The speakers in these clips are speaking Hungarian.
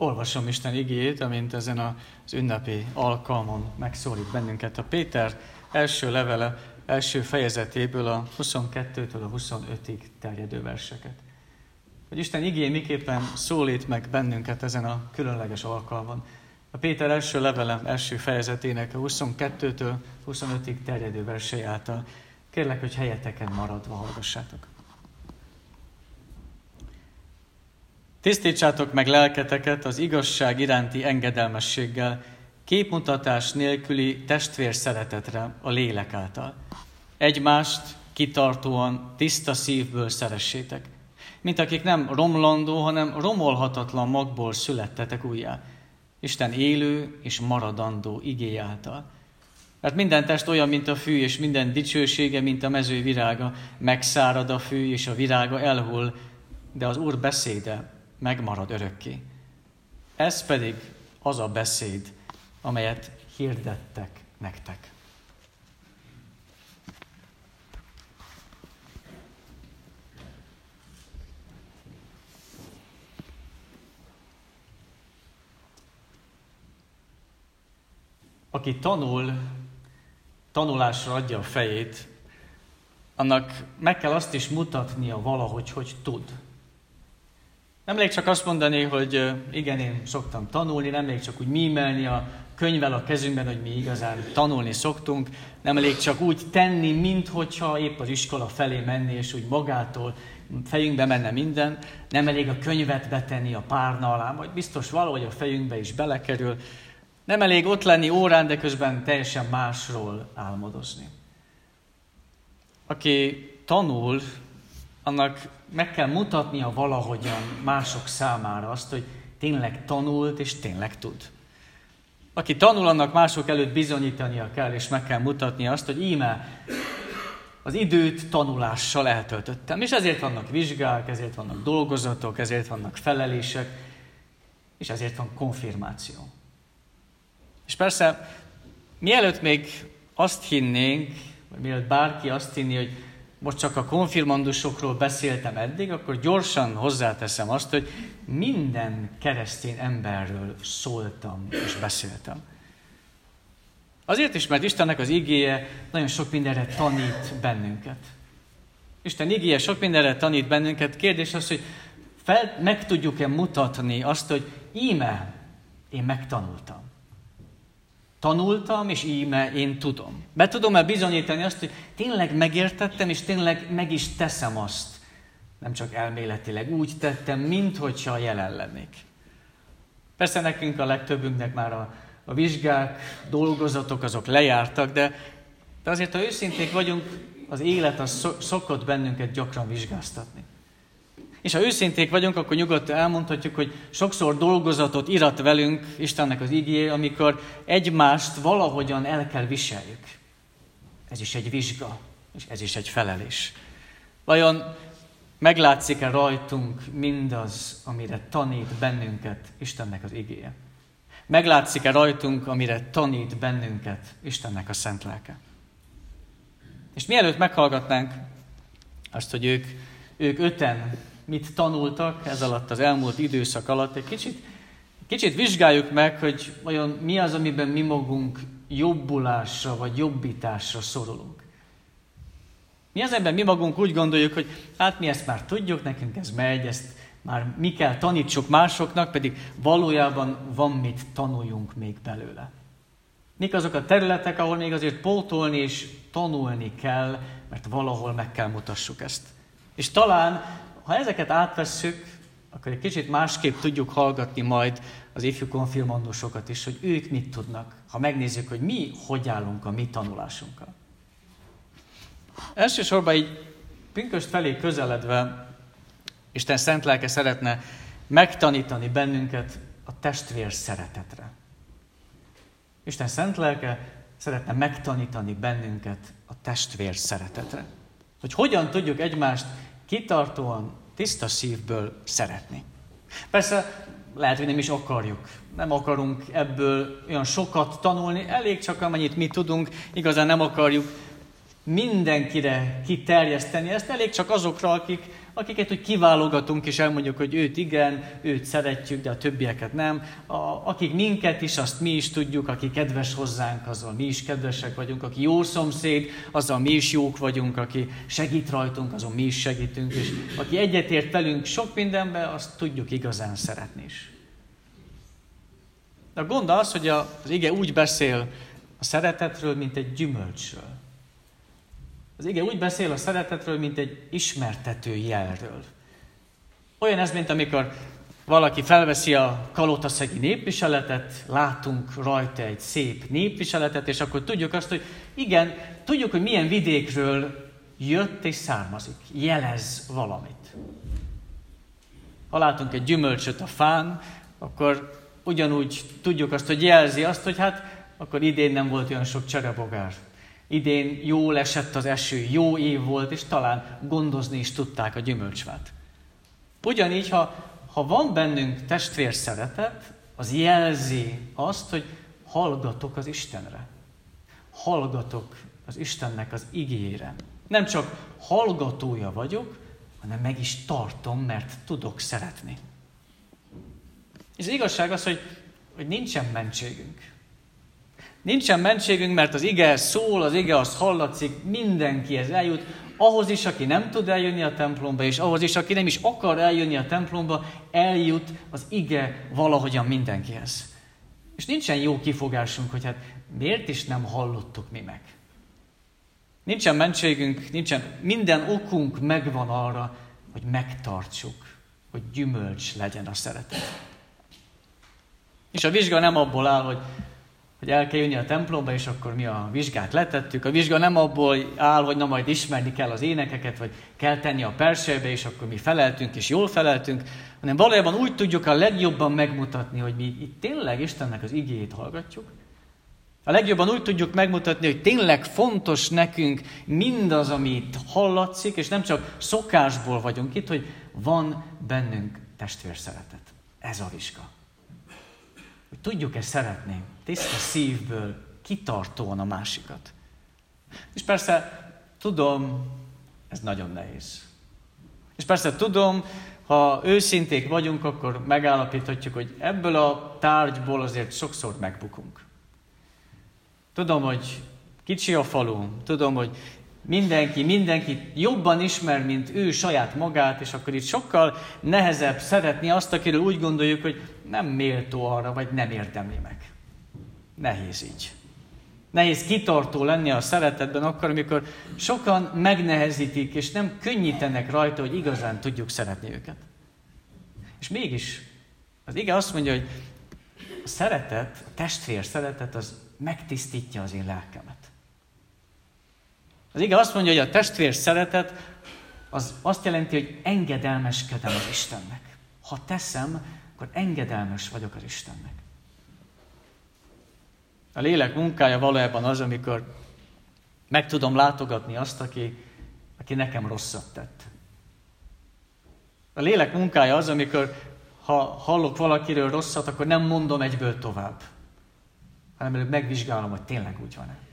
olvasom Isten igéjét, amint ezen az ünnepi alkalmon megszólít bennünket a Péter első levele, első fejezetéből a 22-től a 25-ig terjedő verseket. Hogy Isten igé miképpen szólít meg bennünket ezen a különleges alkalmon. A Péter első levele első fejezetének a 22-től 25-ig terjedő versei által. Kérlek, hogy helyeteken maradva hallgassátok. Tisztítsátok meg lelketeket az igazság iránti engedelmességgel, képmutatás nélküli testvér szeretetre a lélek által. Egymást kitartóan, tiszta szívből szeressétek, mint akik nem romlandó, hanem romolhatatlan magból születtetek újjá, Isten élő és maradandó igény által. Mert minden test olyan, mint a fű, és minden dicsősége, mint a mező virága. Megszárad a fű, és a virága elhull, de az Úr beszéde megmarad örökké. Ez pedig az a beszéd, amelyet hirdettek nektek. Aki tanul, tanulásra adja a fejét, annak meg kell azt is mutatnia valahogy, hogy tud. Nem elég csak azt mondani, hogy igen, én szoktam tanulni, nem elég csak úgy mímelni a könyvvel a kezünkben, hogy mi igazán tanulni szoktunk, nem elég csak úgy tenni, minthogyha épp az iskola felé menni, és úgy magától fejünkbe menne minden, nem elég a könyvet betenni a párna alá, majd biztos valahogy a fejünkbe is belekerül, nem elég ott lenni órán, de közben teljesen másról álmodozni. Aki tanul, annak meg kell mutatnia valahogyan mások számára azt, hogy tényleg tanult és tényleg tud. Aki tanul, annak mások előtt bizonyítania kell, és meg kell mutatnia azt, hogy íme az időt tanulással eltöltöttem. És ezért vannak vizsgák, ezért vannak dolgozatok, ezért vannak felelések, és ezért van konfirmáció. És persze, mielőtt még azt hinnénk, vagy mielőtt bárki azt hinni, hogy most csak a konfirmandusokról beszéltem eddig, akkor gyorsan hozzáteszem azt, hogy minden keresztény emberről szóltam és beszéltem. Azért is, mert Istennek az igéje nagyon sok mindenre tanít bennünket. Isten igéje sok mindenre tanít bennünket. Kérdés az, hogy fel, meg tudjuk-e mutatni azt, hogy íme, én megtanultam. Tanultam, és íme én tudom. Be tudom-e bizonyítani azt, hogy tényleg megértettem, és tényleg meg is teszem azt. Nem csak elméletileg úgy tettem, minthogyha jelen lennék. Persze nekünk a legtöbbünknek már a, a vizsgák, dolgozatok azok lejártak, de, de azért, ha őszinték vagyunk, az élet az szokott bennünket gyakran vizsgáztatni. És ha őszinték vagyunk, akkor nyugodtan elmondhatjuk, hogy sokszor dolgozatot irat velünk Istennek az igéje, amikor egymást valahogyan el kell viseljük. Ez is egy vizsga, és ez is egy felelés. Vajon meglátszik-e rajtunk mindaz, amire tanít bennünket Istennek az igéje? Meglátszik-e rajtunk, amire tanít bennünket Istennek a szent lelke? És mielőtt meghallgatnánk azt, hogy ők, ők öten mit tanultak ez alatt az elmúlt időszak alatt. Egy kicsit, kicsit vizsgáljuk meg, hogy vajon mi az, amiben mi magunk jobbulásra vagy jobbításra szorulunk. Mi az, ebben mi magunk úgy gondoljuk, hogy hát mi ezt már tudjuk, nekünk ez megy, ezt már mi kell tanítsuk másoknak, pedig valójában van mit tanuljunk még belőle. Mik azok a területek, ahol még azért pótolni és tanulni kell, mert valahol meg kell mutassuk ezt. És talán ha ezeket átvesszük, akkor egy kicsit másképp tudjuk hallgatni majd az ifjú konfirmandusokat is, hogy ők mit tudnak, ha megnézzük, hogy mi hogy állunk a mi tanulásunkkal. Elsősorban így pünköst felé közeledve Isten szent lelke szeretne megtanítani bennünket a testvér szeretetre. Isten szent lelke szeretne megtanítani bennünket a testvér szeretetre. Hogy hogyan tudjuk egymást kitartóan, tiszta szívből szeretni. Persze lehet, hogy nem is akarjuk. Nem akarunk ebből olyan sokat tanulni, elég csak amennyit mi tudunk, igazán nem akarjuk. mindenkire kiterjeszteni ezt, elég csak azokra, akik, akiket úgy kiválogatunk, és elmondjuk, hogy őt igen, őt szeretjük, de a többieket nem. A, akik minket is, azt mi is tudjuk, aki kedves hozzánk, azzal mi is kedvesek vagyunk, aki jó szomszéd, azzal mi is jók vagyunk, aki segít rajtunk, azon mi is segítünk, és aki egyetért velünk sok mindenben, azt tudjuk igazán szeretni is. De a gond az, hogy az ige úgy beszél a szeretetről, mint egy gyümölcsről. Az ige úgy beszél a szeretetről, mint egy ismertető jelről. Olyan ez, mint amikor valaki felveszi a kalotaszegi népviseletet, látunk rajta egy szép népviseletet, és akkor tudjuk azt, hogy igen, tudjuk, hogy milyen vidékről jött és származik. Jelez valamit. Ha látunk egy gyümölcsöt a fán, akkor ugyanúgy tudjuk azt, hogy jelzi azt, hogy hát akkor idén nem volt olyan sok cserebogár. Idén jól esett az eső, jó év volt, és talán gondozni is tudták a gyümölcsvát. Ugyanígy, ha, ha van bennünk testvér szeretet, az jelzi azt, hogy hallgatok az Istenre. Hallgatok az Istennek az igére. Nem csak hallgatója vagyok, hanem meg is tartom, mert tudok szeretni. És az igazság az, hogy, hogy nincsen mentségünk. Nincsen mentségünk, mert az ige szól, az ige az hallatszik, mindenkihez eljut, ahhoz is, aki nem tud eljönni a templomba, és ahhoz is, aki nem is akar eljönni a templomba, eljut az ige valahogyan mindenkihez. És nincsen jó kifogásunk, hogy hát miért is nem hallottuk mi meg. Nincsen mentségünk, nincsen, minden okunk megvan arra, hogy megtartsuk, hogy gyümölcs legyen a szeretet. És a vizsga nem abból áll, hogy hogy el kell jönni a templomba, és akkor mi a vizsgát letettük. A vizsga nem abból áll, hogy na majd ismerni kell az énekeket, vagy kell tenni a persejbe, és akkor mi feleltünk, és jól feleltünk, hanem valójában úgy tudjuk a legjobban megmutatni, hogy mi itt tényleg Istennek az igéjét hallgatjuk. A legjobban úgy tudjuk megmutatni, hogy tényleg fontos nekünk mindaz, ami itt hallatszik, és nem csak szokásból vagyunk itt, hogy van bennünk testvér szeretet. Ez a vizsga. Hogy tudjuk-e szeretni tiszta szívből, kitartóan a másikat. És persze tudom, ez nagyon nehéz. És persze tudom, ha őszinték vagyunk, akkor megállapíthatjuk, hogy ebből a tárgyból azért sokszor megbukunk. Tudom, hogy kicsi a falu, tudom, hogy mindenki, mindenki jobban ismer, mint ő saját magát, és akkor itt sokkal nehezebb szeretni azt, akiről úgy gondoljuk, hogy nem méltó arra, vagy nem érdemli meg. Nehéz így. Nehéz kitartó lenni a szeretetben akkor, amikor sokan megnehezítik, és nem könnyítenek rajta, hogy igazán tudjuk szeretni őket. És mégis, az ige azt mondja, hogy a szeretet, a testvér szeretet, az megtisztítja az én lelkemet. Az ige azt mondja, hogy a testvér szeretet az azt jelenti, hogy engedelmeskedem az Istennek. Ha teszem, akkor engedelmes vagyok az Istennek. A lélek munkája valójában az, amikor meg tudom látogatni azt, aki, aki nekem rosszat tett. A lélek munkája az, amikor ha hallok valakiről rosszat, akkor nem mondom egyből tovább, hanem előbb megvizsgálom, hogy tényleg úgy van-e.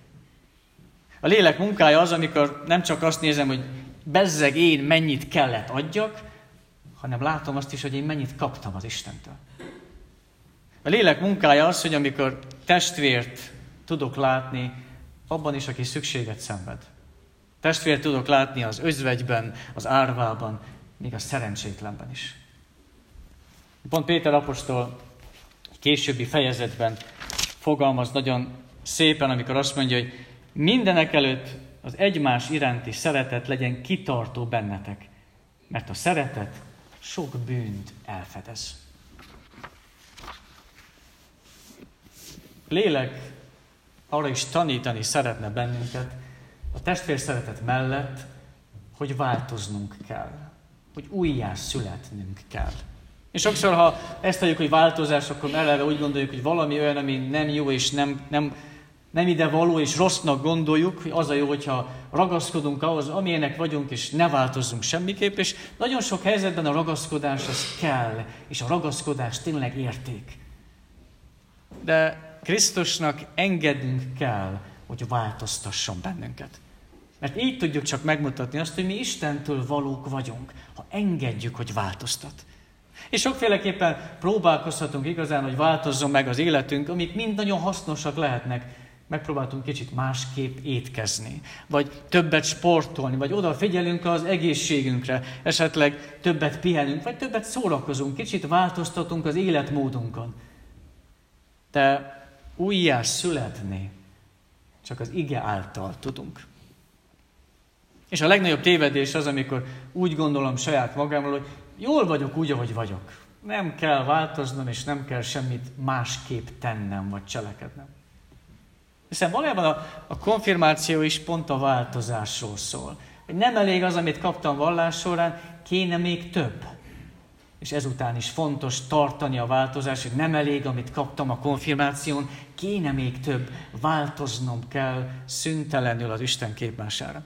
A lélek munkája az, amikor nem csak azt nézem, hogy bezzeg én mennyit kellett adjak, hanem látom azt is, hogy én mennyit kaptam az Istentől. A lélek munkája az, hogy amikor testvért tudok látni, abban is, aki szükséget szenved. Testvért tudok látni az özvegyben, az árvában, még a szerencsétlenben is. Pont Péter apostol későbbi fejezetben fogalmaz nagyon szépen, amikor azt mondja, hogy mindenek előtt az egymás iránti szeretet legyen kitartó bennetek, mert a szeretet sok bűnt elfedez. lélek arra is tanítani szeretne bennünket, a testvér szeretet mellett, hogy változnunk kell, hogy újjá születnünk kell. És sokszor, ha ezt adjuk, hogy változás, akkor eleve úgy gondoljuk, hogy valami olyan, ami nem jó és nem, nem, nem ide való és rossznak gondoljuk, hogy az a jó, hogyha ragaszkodunk ahhoz, amilyenek vagyunk, és ne változzunk semmiképp, és nagyon sok helyzetben a ragaszkodás az kell, és a ragaszkodás tényleg érték. De Krisztusnak engednünk kell, hogy változtasson bennünket. Mert így tudjuk csak megmutatni azt, hogy mi Istentől valók vagyunk, ha engedjük, hogy változtat. És sokféleképpen próbálkozhatunk igazán, hogy változzon meg az életünk, amik mind nagyon hasznosak lehetnek. Megpróbáltunk kicsit másképp étkezni, vagy többet sportolni, vagy odafigyelünk az egészségünkre, esetleg többet pihenünk, vagy többet szórakozunk, kicsit változtatunk az életmódunkon. De újjá születni csak az ige által tudunk. És a legnagyobb tévedés az, amikor úgy gondolom saját magamról, hogy jól vagyok úgy, ahogy vagyok. Nem kell változnom, és nem kell semmit másképp tennem, vagy cselekednem. Hiszen valójában a, a konfirmáció is pont a változásról szól. Nem elég az, amit kaptam vallás során, kéne még több. És ezután is fontos tartani a változást, hogy nem elég, amit kaptam a konfirmáción, kéne még több, változnom kell szüntelenül az Isten képmására.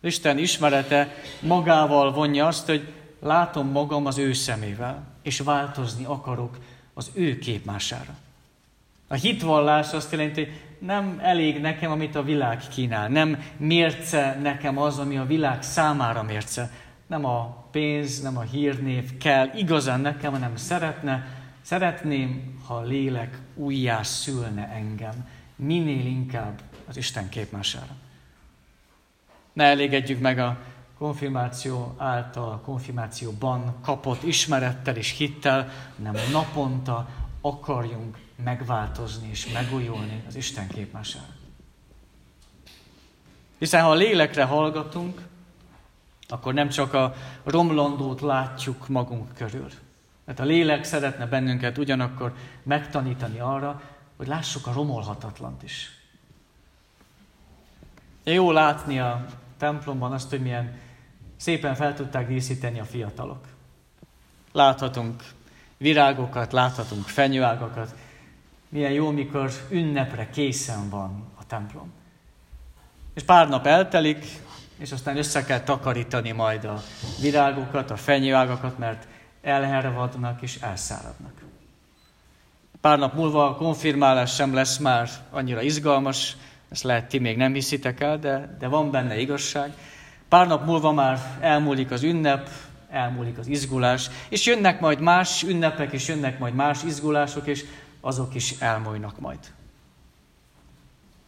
Isten ismerete magával vonja azt, hogy látom magam az ő szemével, és változni akarok az ő képmására. A hitvallás azt jelenti, hogy nem elég nekem, amit a világ kínál. Nem mérce nekem az, ami a világ számára mérce. Nem a pénz, nem a hírnév kell igazán nekem, hanem szeretne, szeretném, ha a lélek újjá szülne engem. Minél inkább az Isten képmására. Ne elégedjük meg a konfirmáció által, konfirmációban kapott ismerettel és hittel, hanem naponta akarjunk megváltozni és megújulni az Isten képmására. Hiszen ha a lélekre hallgatunk, akkor nem csak a romlandót látjuk magunk körül. Mert a lélek szeretne bennünket ugyanakkor megtanítani arra, hogy lássuk a romolhatatlant is. Jó látni a templomban azt, hogy milyen szépen fel tudták díszíteni a fiatalok. Láthatunk virágokat, láthatunk fenyőágakat. Milyen jó, mikor ünnepre készen van a templom. És pár nap eltelik, és aztán össze kell takarítani majd a virágokat, a fenyőágakat, mert elhervadnak és elszáradnak. Pár nap múlva a konfirmálás sem lesz már annyira izgalmas, ezt lehet ti még nem hiszitek el, de, de van benne igazság. Pár nap múlva már elmúlik az ünnep, elmúlik az izgulás, és jönnek majd más ünnepek, és jönnek majd más izgulások, és azok is elmúlnak majd.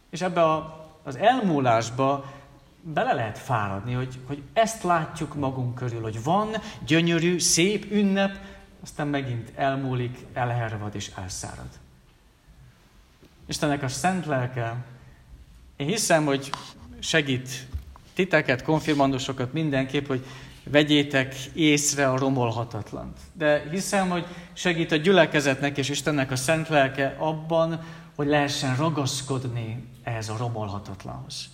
És ebbe a, az elmúlásba bele lehet fáradni, hogy, hogy ezt látjuk magunk körül, hogy van gyönyörű, szép ünnep, aztán megint elmúlik, elhervad és elszárad. Istennek a szent lelke, én hiszem, hogy segít titeket, konfirmandusokat mindenképp, hogy vegyétek észre a romolhatatlant. De hiszem, hogy segít a gyülekezetnek és Istennek a szent lelke abban, hogy lehessen ragaszkodni ehhez a romolhatatlanhoz.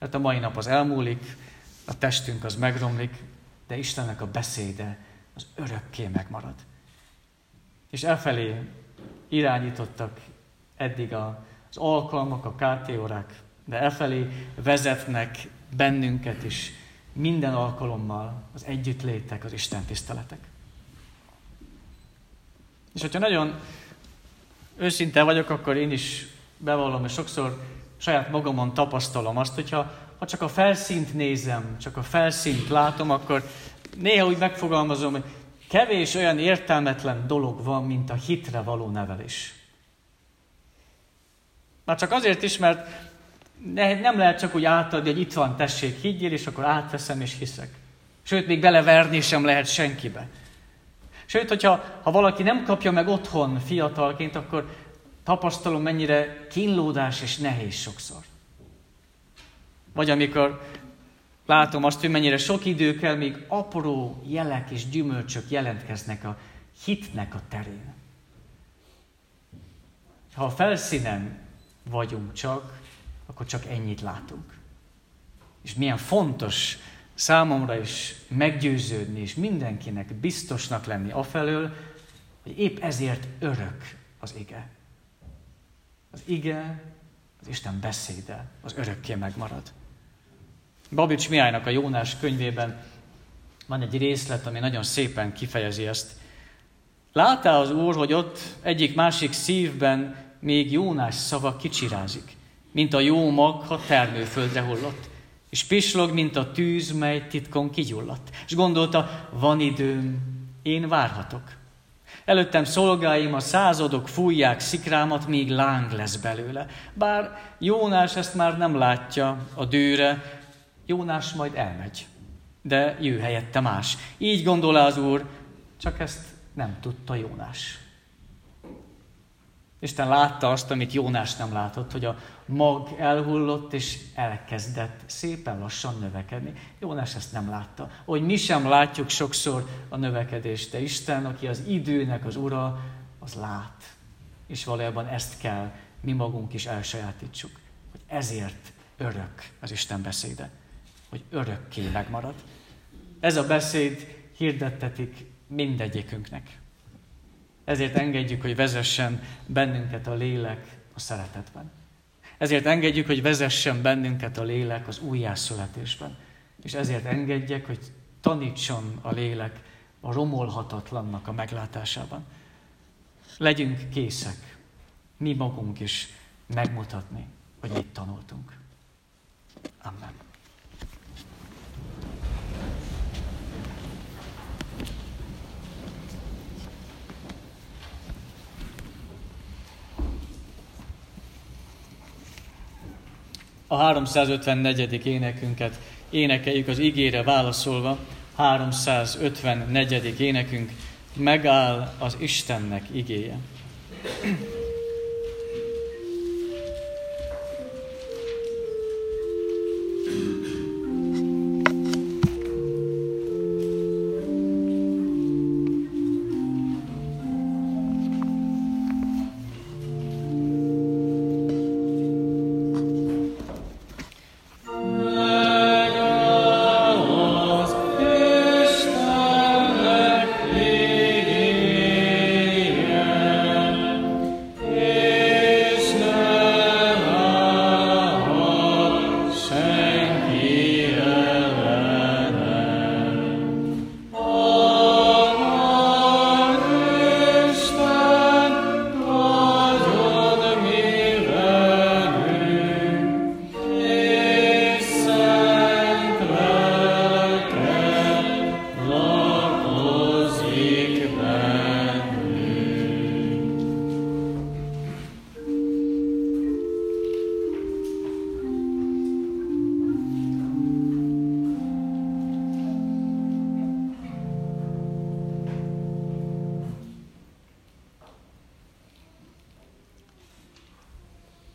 Hát a mai nap az elmúlik, a testünk az megromlik, de Istennek a beszéde az örökké megmarad. És elfelé irányítottak eddig az alkalmak, a KT de elfelé vezetnek bennünket is minden alkalommal az együttlétek, az Isten tiszteletek. És hogyha nagyon őszinte vagyok, akkor én is bevallom, hogy sokszor saját magamon tapasztalom azt, hogyha ha csak a felszínt nézem, csak a felszínt látom, akkor néha úgy megfogalmazom, hogy kevés olyan értelmetlen dolog van, mint a hitre való nevelés. Már csak azért is, mert nem lehet csak úgy átadni, hogy itt van, tessék, higgyél, és akkor átveszem és hiszek. Sőt, még beleverni sem lehet senkibe. Sőt, hogyha ha valaki nem kapja meg otthon fiatalként, akkor tapasztalom, mennyire kínlódás és nehéz sokszor. Vagy amikor látom azt, hogy mennyire sok idő kell, még apró jelek és gyümölcsök jelentkeznek a hitnek a terén. Ha a felszínen vagyunk csak, akkor csak ennyit látunk. És milyen fontos számomra is meggyőződni, és mindenkinek biztosnak lenni afelől, hogy épp ezért örök az ige. Az ige, az Isten beszéde, az örökké megmarad. Babics Mihálynak a Jónás könyvében van egy részlet, ami nagyon szépen kifejezi ezt. Látta az Úr, hogy ott egyik másik szívben még Jónás szava kicsirázik mint a jó mag, ha termőföldre hullott, és pislog, mint a tűz, mely titkon kigyulladt. És gondolta, van időm, én várhatok. Előttem szolgáim, a századok fújják szikrámat, míg láng lesz belőle. Bár Jónás ezt már nem látja a dűre, Jónás majd elmegy, de jő helyette más. Így gondol az Úr, csak ezt nem tudta Jónás. Isten látta azt, amit Jónás nem látott, hogy a mag elhullott és elkezdett szépen lassan növekedni. Jónás ezt nem látta. Hogy mi sem látjuk sokszor a növekedést, de Isten, aki az időnek az ura, az lát. És valójában ezt kell mi magunk is elsajátítsuk. Hogy ezért örök az Isten beszéde. Hogy örökké megmarad. Ez a beszéd hirdettetik mindegyikünknek. Ezért engedjük, hogy vezessen bennünket a lélek a szeretetben. Ezért engedjük, hogy vezessen bennünket a lélek az újjászületésben. És ezért engedjek, hogy tanítson a lélek a romolhatatlannak a meglátásában. Legyünk készek, mi magunk is megmutatni, hogy mit tanultunk. Amen. A 354. énekünket énekeljük az igére válaszolva. 354. énekünk megáll az Istennek igéje.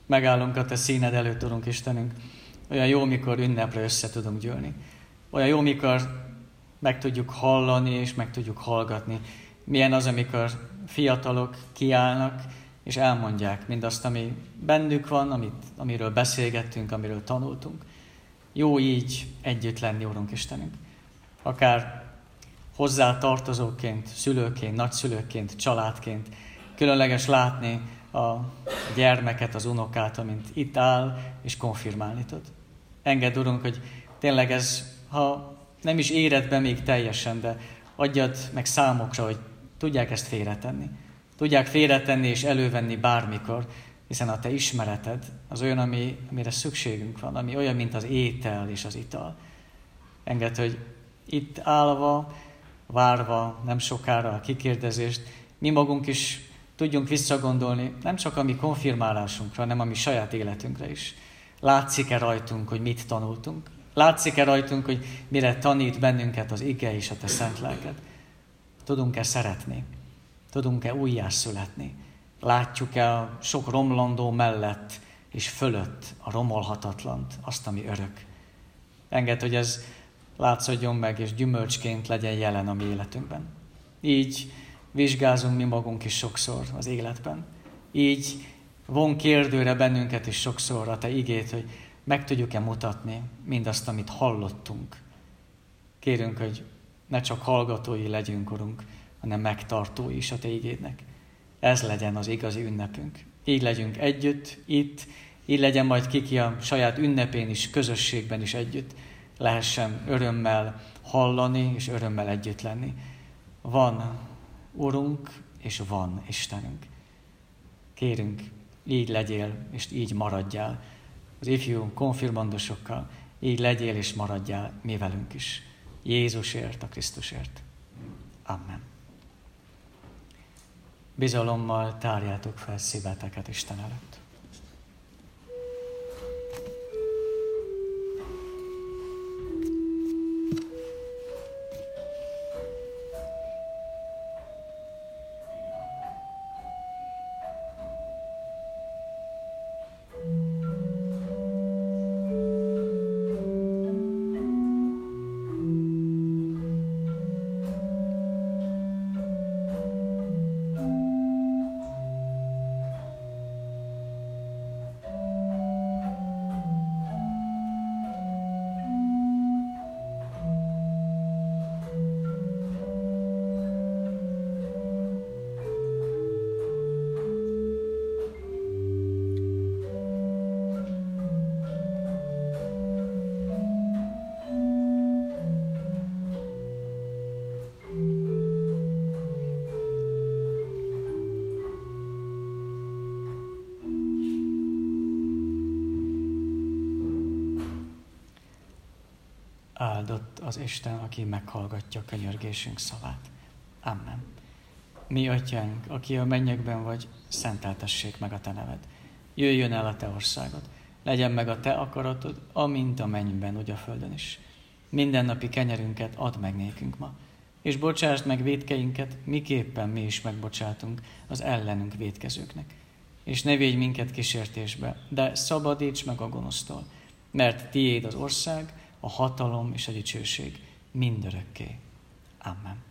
Megállunk a Te színed előtt, Urunk Istenünk. Olyan jó, mikor ünnepre össze tudunk gyűlni. Olyan jó, mikor meg tudjuk hallani és meg tudjuk hallgatni. Milyen az, amikor fiatalok kiállnak és elmondják mindazt, ami bennük van, amit, amiről beszélgettünk, amiről tanultunk. Jó így együtt lenni, Úrunk Istenünk. Akár hozzá tartozóként, szülőként, nagyszülőként, családként. Különleges látni, a gyermeket, az unokát, amint itt áll, és konfirmálni tud. Engedd, Urunk, hogy tényleg ez, ha nem is éred be még teljesen, de adjad meg számokra, hogy tudják ezt félretenni. Tudják félretenni és elővenni bármikor, hiszen a te ismereted az olyan, ami, amire szükségünk van, ami olyan, mint az étel és az ital. Engedd, hogy itt állva, várva nem sokára a kikérdezést, mi magunk is tudjunk visszagondolni nem csak a mi konfirmálásunkra, hanem a mi saját életünkre is. Látszik-e rajtunk, hogy mit tanultunk? Látszik-e rajtunk, hogy mire tanít bennünket az ige és a te szent lelked? Tudunk-e szeretni? Tudunk-e újjászületni? Látjuk-e a sok romlandó mellett és fölött a romolhatatlant, azt, ami örök? Enged, hogy ez látszódjon meg, és gyümölcsként legyen jelen a mi életünkben. Így vizsgázunk mi magunk is sokszor az életben. Így von kérdőre bennünket is sokszor a Te igét, hogy meg tudjuk-e mutatni mindazt, amit hallottunk. Kérünk, hogy ne csak hallgatói legyünk, Urunk, hanem megtartói is a Te igédnek. Ez legyen az igazi ünnepünk. Így legyünk együtt, itt, így legyen majd kiki a saját ünnepén is, közösségben is együtt. Lehessen örömmel hallani és örömmel együtt lenni. Van Urunk, és van Istenünk. Kérünk, így legyél, és így maradjál. az ifjú konfirmandosokkal, így legyél és maradjál mi velünk is. Jézusért, a Krisztusért. Amen. Bizalommal tárjátok fel szíveteket Isten előtt. Áldott az Isten, aki meghallgatja a könyörgésünk szavát. Amen. Mi, atyánk, aki a mennyekben vagy, szenteltessék meg a te neved. Jöjjön el a te országod. Legyen meg a te akaratod, amint a mennyben, úgy a földön is. Minden napi kenyerünket add meg nékünk ma, és bocsásd meg védkeinket, miképpen mi is megbocsátunk az ellenünk védkezőknek. És ne védj minket kísértésbe, de szabadíts meg a gonosztól, mert tiéd az ország, a hatalom és a dicsőség mindörökké. Amen.